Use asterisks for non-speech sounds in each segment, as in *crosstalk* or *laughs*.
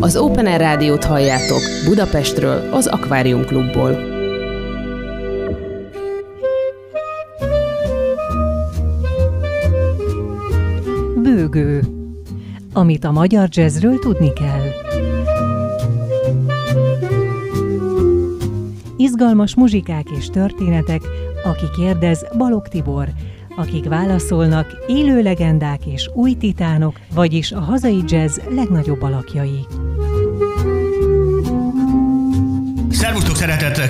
Az Open Air Rádiót halljátok Budapestről, az Akvárium Klubból. Bőgő. Amit a magyar jazzről tudni kell. Izgalmas muzsikák és történetek, aki kérdez Balog Tibor, akik válaszolnak élő legendák és új titánok, vagyis a hazai jazz legnagyobb alakjai.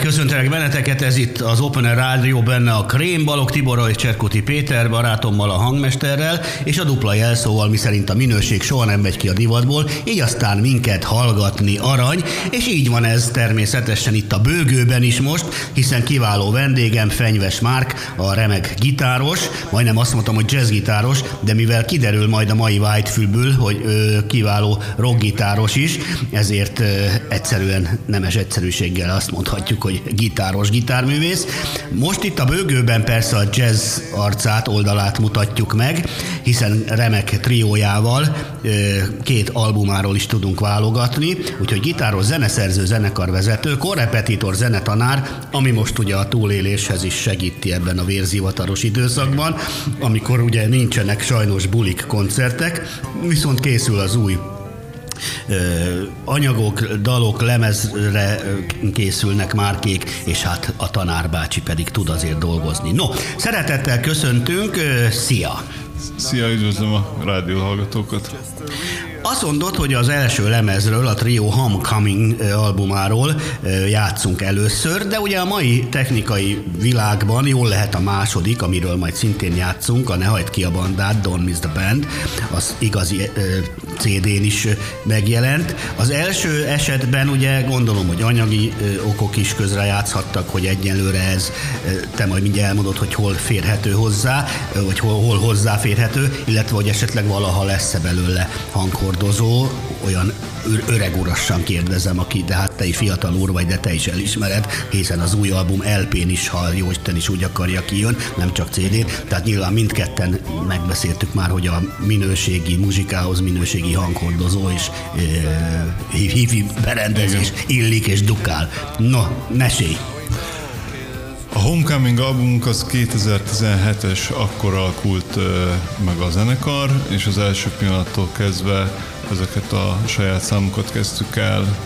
Köszöntelek benneteket, ez itt az Open Air Rádió, benne a Krém, Balog Tiborral és Cserkuti Péter, barátommal, a hangmesterrel, és a dupla jelszóval, miszerint a minőség soha nem megy ki a divatból, így aztán minket hallgatni arany, és így van ez természetesen itt a bőgőben is most, hiszen kiváló vendégem Fenyves Márk, a remek gitáros, majdnem azt mondtam, hogy jazzgitáros, de mivel kiderül majd a mai Whitefülből, hogy ö, kiváló rockgitáros is, ezért ö, egyszerűen nemes egyszerűséggel azt mondhatjuk, hogy gitáros gitárművész. Most itt a bőgőben persze a jazz arcát, oldalát mutatjuk meg, hiszen remek triójával két albumáról is tudunk válogatni, úgyhogy gitáros, zeneszerző, zenekarvezető, korrepetitor, zenetanár, ami most ugye a túléléshez is segíti ebben a vérzivataros időszakban, amikor ugye nincsenek sajnos bulik koncertek, viszont készül az új anyagok, dalok lemezre készülnek márkék, és hát a tanárbácsi pedig tud azért dolgozni. No, szeretettel köszöntünk, szia! Szia, üdvözlöm a rádió hallgatókat! Azt mondod, hogy az első lemezről, a Trio Homecoming albumáról játszunk először, de ugye a mai technikai világban jól lehet a második, amiről majd szintén játszunk, a Ne hagyd ki a bandát, Don't Miss the Band, az igazi CD-n is megjelent. Az első esetben ugye gondolom, hogy anyagi okok is közre játszhattak, hogy egyenlőre ez, te majd mindjárt elmondod, hogy hol férhető hozzá, vagy hol, hol hozzáférhető, illetve hogy esetleg valaha lesz-e belőle hanghordozó, olyan öreg urassan kérdezem, aki, de hát te is fiatal úr vagy, de te is elismered, hiszen az új album LP-n is, ha jó Isten is úgy akarja kijön, nem csak cd tehát nyilván mindketten megbeszéltük már, hogy a minőségi muzsikához minőségi hanghordozó és e, hifi berendezés illik és dukál. No, mesélj! A Homecoming albumunk az 2017-es, akkor alakult meg a zenekar, és az első pillanattól kezdve ezeket a saját számokat kezdtük el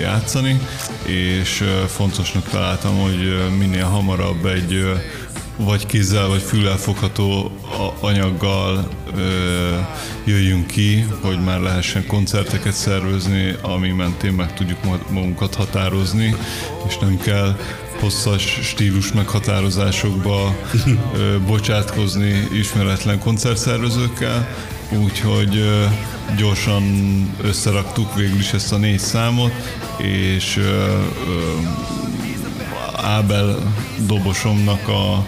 játszani, és fontosnak találtam, hogy minél hamarabb egy vagy kézzel, vagy füllel fogható anyaggal jöjjünk ki, hogy már lehessen koncerteket szervezni, ami mentén meg tudjuk magunkat határozni, és nem kell hosszas stílus meghatározásokba bocsátkozni ismeretlen koncertszervezőkkel, úgyhogy gyorsan összeraktuk végül is ezt a négy számot, és Ábel dobosomnak a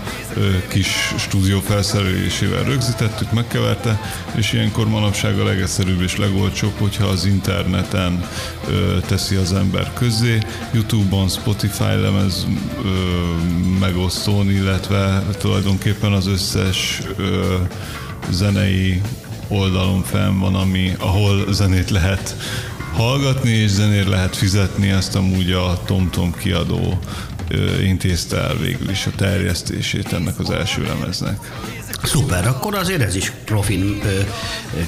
kis stúdió felszerelésével rögzítettük, megkeverte, és ilyenkor manapság a legegyszerűbb és legolcsóbb, hogyha az interneten teszi az ember közé, Youtube-on, Spotify lemez megosztón, illetve tulajdonképpen az összes zenei oldalon fenn van, ami, ahol zenét lehet hallgatni, és zenét lehet fizetni, ezt amúgy a TomTom kiadó intézte el végül is a terjesztését ennek az első lemeznek. Szuper, akkor azért ez is profin ö,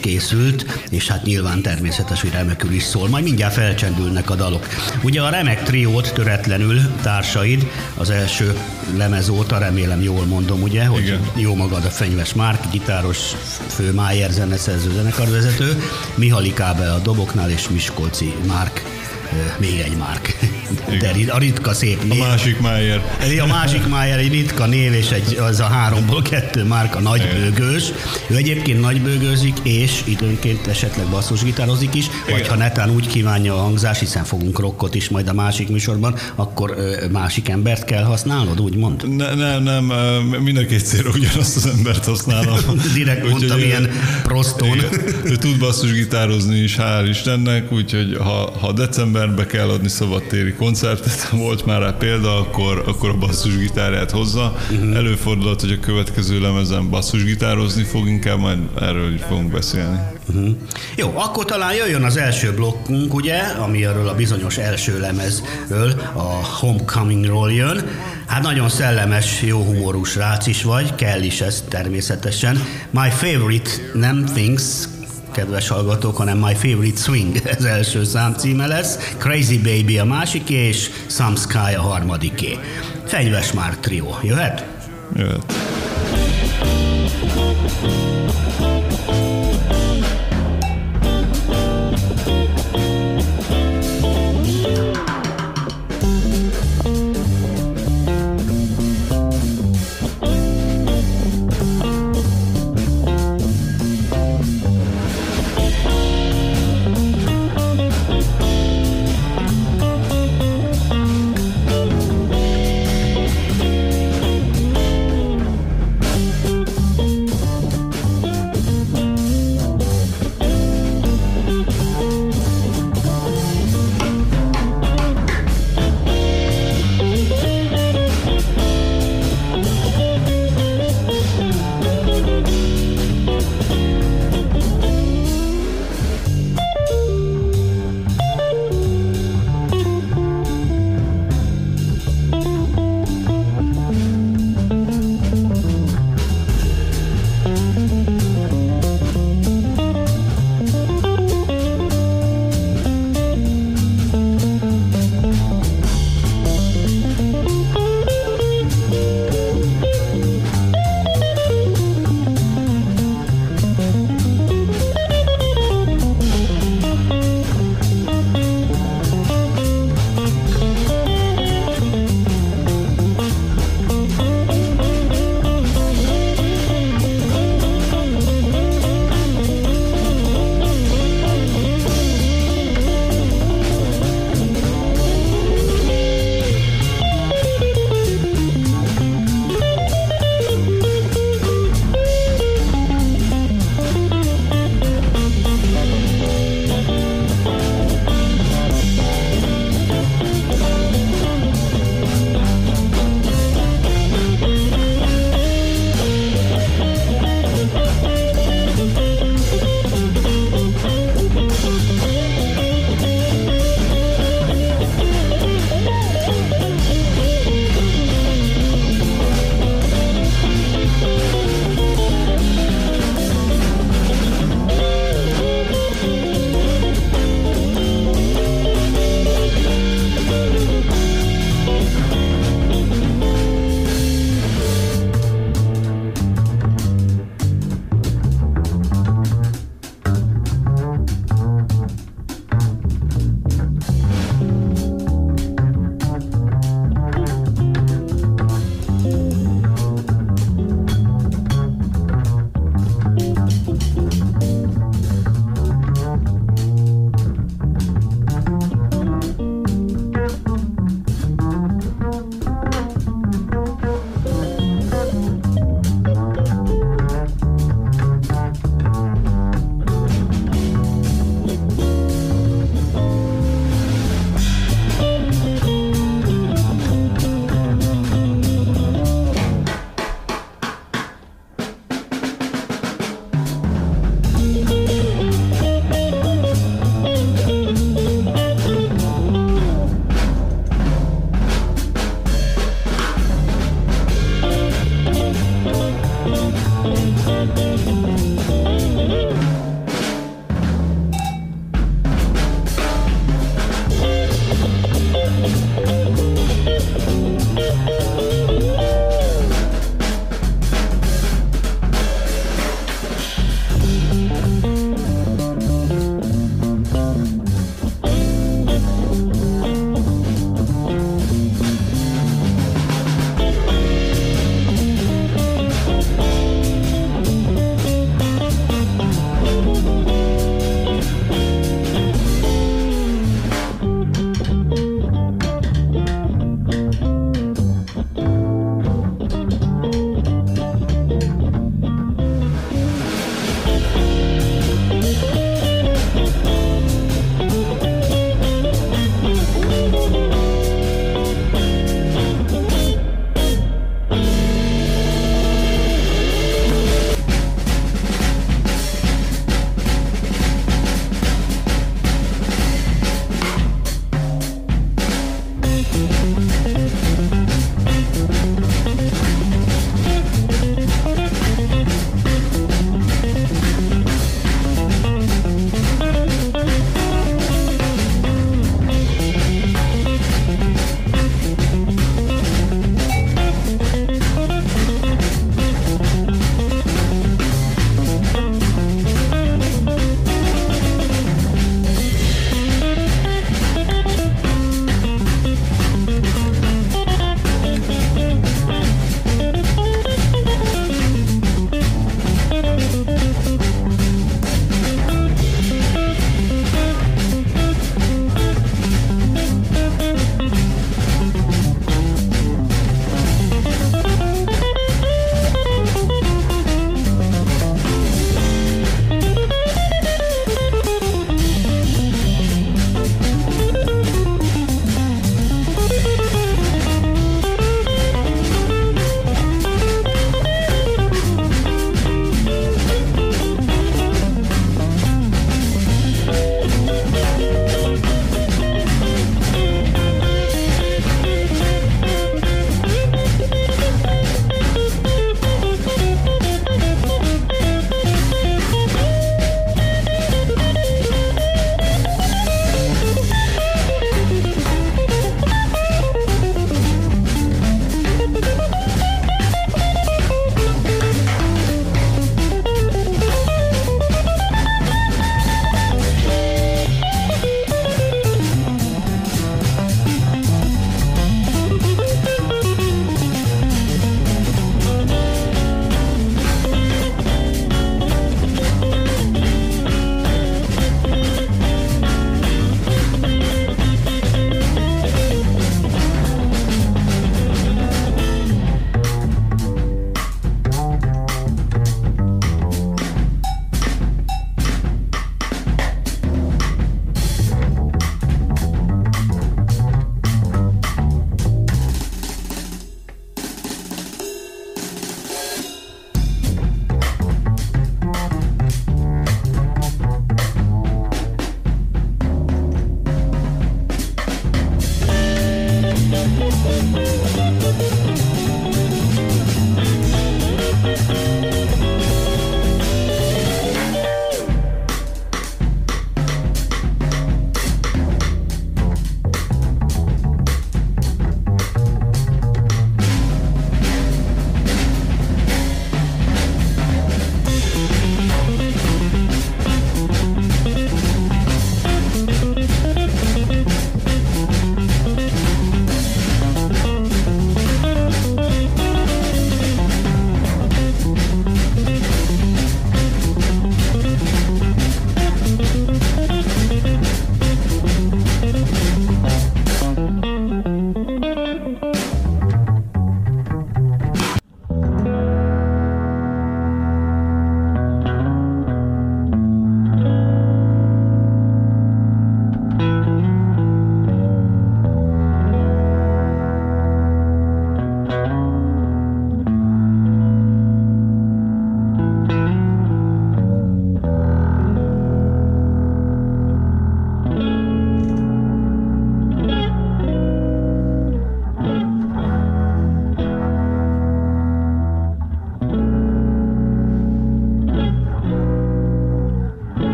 készült, és hát nyilván természetes, hogy remekül is szól. Majd mindjárt felcsendülnek a dalok. Ugye a remek triót töretlenül társaid az első lemez óta, remélem jól mondom, ugye, hogy Igen. jó magad a Fenyves Márk, gitáros, fő Májer zeneszerző, zenekarvezető, Mihali Kábe a doboknál, és Miskolci Márk még egy Márk. De a ritka szép név. A másik Májer. A másik Májer egy ritka név, és egy, az a háromból kettő Márk a nagybőgős. Ő egyébként nagybőgőzik, és időnként esetleg basszusgitározik is, Igen. vagy ha netán úgy kívánja a hangzás, hiszen fogunk rockot is majd a másik műsorban, akkor másik embert kell használnod, úgy mond? Ne, nem, nem, mind célra ugyanazt az embert használom. *laughs* Direkt úgy, mondtam, ilyen proston. Ő tud basszusgitározni is, hál' Istennek, úgyhogy ha, ha decemberbe kell adni szabadtéri koncertet, volt már rá példa, akkor, akkor a basszusgitárját hozza. Uh-huh. Előfordulhat, hogy a következő lemezen basszusgitározni fog, inkább majd erről is fogunk beszélni. Uh-huh. Jó, akkor talán jöjjön az első blokkunk, ugye, ami arról a bizonyos első lemezről, a Homecomingról jön. Hát nagyon szellemes, jó humorú srác is vagy, kell is ez természetesen. My favorite nem things, kedves hallgatók, hanem My Favorite Swing *laughs* ez első szám címe lesz, Crazy Baby a másiké, és Some Sky a harmadiké. Fenyves már trió. Jöhet? Jöhet. Thank you.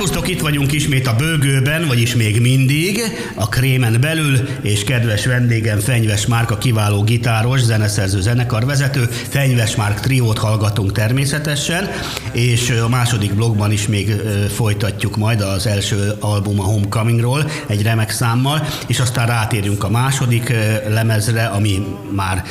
Szerbusztok, itt vagyunk ismét a bőgőben, vagyis még mindig, a krémen belül, és kedves vendégem Fenyves Márk, a kiváló gitáros, zeneszerző, zenekarvezető. Fenyves Márk triót hallgatunk természetesen, és a második blogban is még folytatjuk majd az első album a Homecomingról, egy remek számmal, és aztán rátérünk a második lemezre, ami már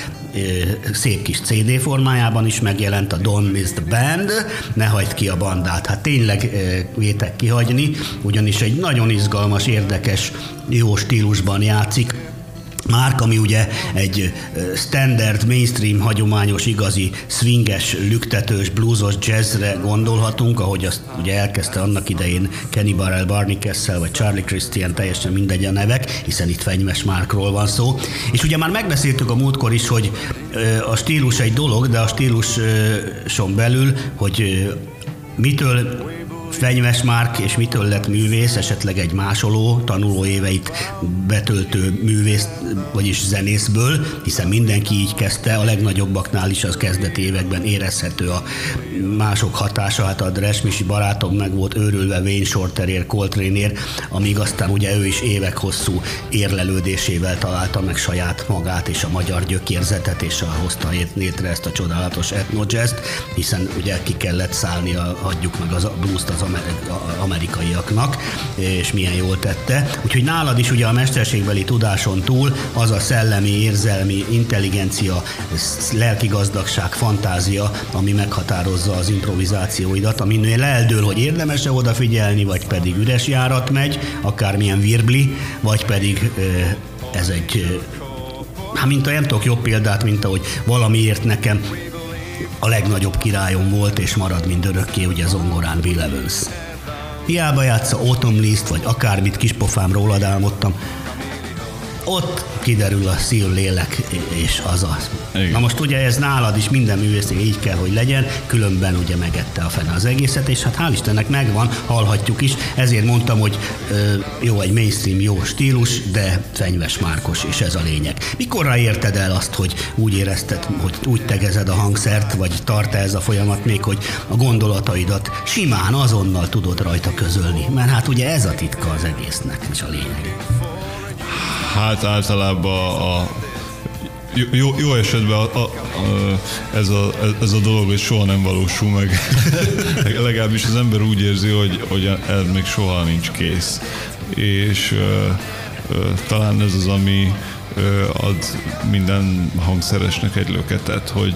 szép kis CD formájában is megjelent a Don't Miss the Band, ne hagyd ki a bandát. Hát tényleg vétek kihagyni, ugyanis egy nagyon izgalmas, érdekes, jó stílusban játszik, Márk, ami ugye egy standard, mainstream, hagyományos, igazi swinges, lüktetős, bluesos jazzre gondolhatunk, ahogy azt ugye elkezdte annak idején Kenny Barrell, Barney Kessel vagy Charlie Christian, teljesen mindegy a nevek, hiszen itt Fenymes Márkról van szó. És ugye már megbeszéltük a múltkor is, hogy a stílus egy dolog, de a stíluson belül, hogy mitől Fenyves Márk, és mitől lett művész, esetleg egy másoló, tanuló éveit betöltő művész, vagyis zenészből, hiszen mindenki így kezdte, a legnagyobbaknál is az kezdeti években érezhető a mások hatása, hát a Dresmisi barátom meg volt őrülve Wayne Shorterért, Coltrane-ért, amíg aztán ugye ő is évek hosszú érlelődésével találta meg saját magát és a magyar gyökérzetet, és a hozta létre ezt a csodálatos etnojazz hiszen ugye ki kellett szállni, a, hagyjuk meg az a blues-t az amerikaiaknak, és milyen jól tette. Úgyhogy nálad is ugye a mesterségbeli tudáson túl az a szellemi, érzelmi, intelligencia, lelki gazdagság, fantázia, ami meghatározza az improvizációidat, aminél eldől, hogy érdemes-e odafigyelni, vagy pedig üres járat megy, akármilyen virbli, vagy pedig ez egy Hát mint a nem tudok jobb példát, mint ahogy valamiért nekem a legnagyobb királyom volt és marad mind örökké, ugye zongorán Bill Evans. Hiába játsza Autumn List, vagy akármit kispofám rólad álmodtam, ott kiderül a szív lélek, és az az. Igen. Na most ugye ez nálad is minden művésznél így kell, hogy legyen, különben ugye megette a fene az egészet, és hát hál' Istennek megvan, hallhatjuk is, ezért mondtam, hogy ö, jó egy mainstream, jó stílus, de fenyves márkos, és ez a lényeg. Mikorra érted el azt, hogy úgy érezted, hogy úgy tegezed a hangszert, vagy tart ez a folyamat még, hogy a gondolataidat simán azonnal tudod rajta közölni, mert hát ugye ez a titka az egésznek, és a lényeg. Hát általában a jó, jó esetben a, a, a, ez, a, ez a dolog hogy soha nem valósul *laughs* meg. Legalábbis az ember úgy érzi, hogy, hogy ez még soha nincs kész. És ö, ö, talán ez az, ami ö, ad minden hangszeresnek egy löketet, hogy,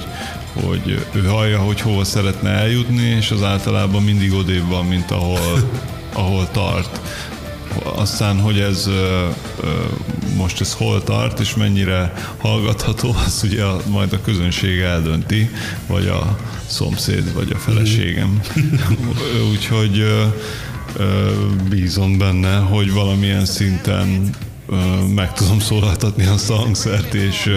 hogy ő hallja, hogy hova szeretne eljutni, és az általában mindig odébb van, mint ahol, ahol tart aztán, hogy ez most ez hol tart, és mennyire hallgatható, *laughs* az ugye majd a közönség eldönti, vagy a szomszéd, vagy a feleségem. *laughs* Úgyhogy bízom benne, hogy valamilyen szinten meg tudom szólaltatni azt a hangszert, és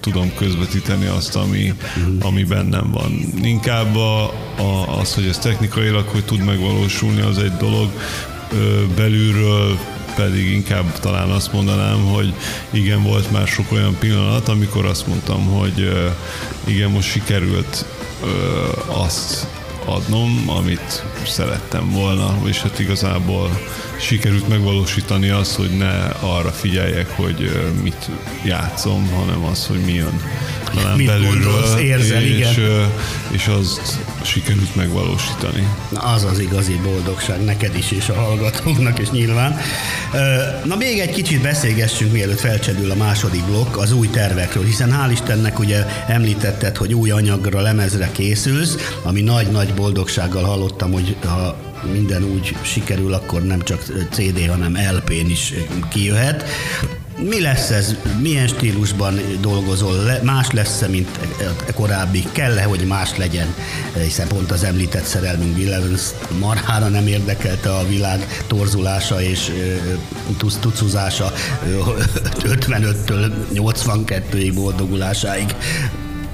tudom közvetíteni azt, ami, ami bennem van. Inkább a, a, az, hogy ez technikailag hogy tud megvalósulni, az egy dolog, belülről pedig inkább talán azt mondanám, hogy igen, volt már sok olyan pillanat, amikor azt mondtam, hogy igen, most sikerült azt adnom, amit szerettem volna, és hát igazából sikerült megvalósítani azt, hogy ne arra figyeljek, hogy mit játszom, hanem az, hogy mi jön talán mit belülről, gondolsz, érzel, és, igen. és azt sikerült megvalósítani. Na, az az igazi boldogság neked is, és a hallgatóknak is nyilván. Na még egy kicsit beszélgessünk, mielőtt felcsedül a második blokk az új tervekről, hiszen hál' Istennek ugye említetted, hogy új anyagra, lemezre készülsz, ami nagy-nagy boldogsággal hallottam, hogy ha minden úgy sikerül, akkor nem csak CD, hanem LP-n is kijöhet. Mi lesz ez? Milyen stílusban dolgozol? Más lesz-e, mint a korábbi? Kell-e, hogy más legyen? Hiszen pont az említett szerelmünk Bill marhára nem érdekelte a világ torzulása és tucuzása 55-től 82-ig boldogulásáig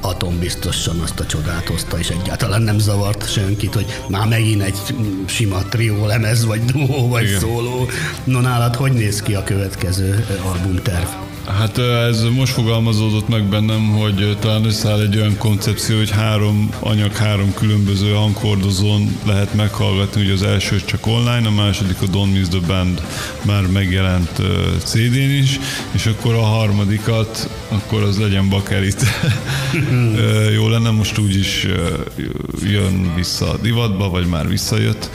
atombiztosan azt a csodát hozta, és egyáltalán nem zavart senkit, hogy már megint egy sima trió lemez, vagy duó, vagy Igen. szóló. No nálad hogy néz ki a következő albumterv? Hát ez most fogalmazódott meg bennem, hogy talán összeáll egy olyan koncepció, hogy három anyag, három különböző hanghordozón lehet meghallgatni, ugye az első csak online, a második a Don't Miss the Band már megjelent CD-n is, és akkor a harmadikat, akkor az legyen bakerit. *laughs* Jó lenne, most úgyis jön vissza a divatba, vagy már visszajött,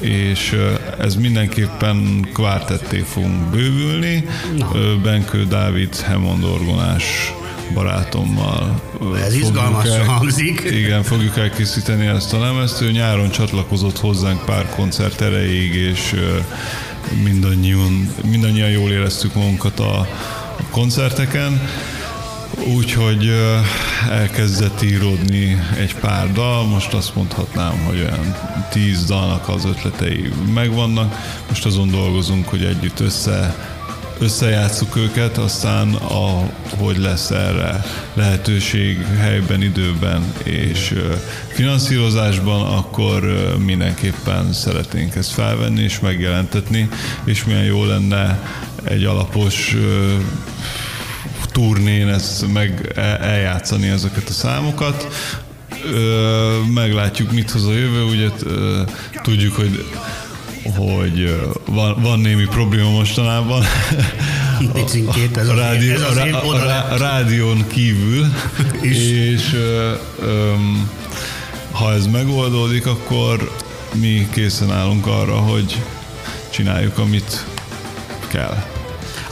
és ez mindenképpen kvártetté fogunk bővülni. Na. Benkő Dávid Hemond orgonás barátommal. Ez izgalmas el, hangzik. Igen, fogjuk elkészíteni ezt a lemezt. Ő nyáron csatlakozott hozzánk pár koncert erejéig, és mindannyian, mindannyian jól éreztük magunkat a, a koncerteken. Úgyhogy elkezdett íródni egy pár dal, most azt mondhatnám, hogy olyan tíz dalnak az ötletei megvannak. Most azon dolgozunk, hogy együtt össze összejátszuk őket, aztán a, hogy lesz erre lehetőség helyben, időben és finanszírozásban, akkor mindenképpen szeretnénk ezt felvenni és megjelentetni, és milyen jó lenne egy alapos turnén ezt meg e, eljátszani ezeket a számokat. Meglátjuk, mit hoz a jövő, ugye tudjuk, hogy hogy van, van némi probléma mostanában. Picinkét, ez, a, rádió, ez a, a, a rádión kívül, *laughs* is. és um, ha ez megoldódik, akkor mi készen állunk arra, hogy csináljuk, amit kell.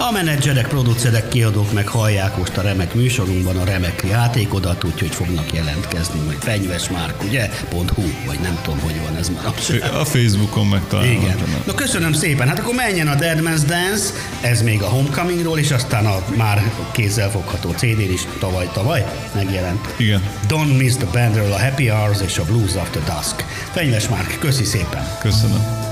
A menedzserek, producerek, kiadók meg hallják most a remek műsorunkban a remek játékodat, úgyhogy fognak jelentkezni, majd fenyves márk, ugye? .hu, vagy nem tudom, hogy van ez már. A Facebookon megtalálom. Igen. Na köszönöm szépen. Hát akkor menjen a Dead Man's Dance, ez még a Homecomingról, és aztán a már kézzelfogható CD-n is tavaly-tavaly megjelent. Igen. Don't Miss the Bandről a Happy Hours és a Blues After Dusk. Fenyves Márk, köszi szépen. Köszönöm.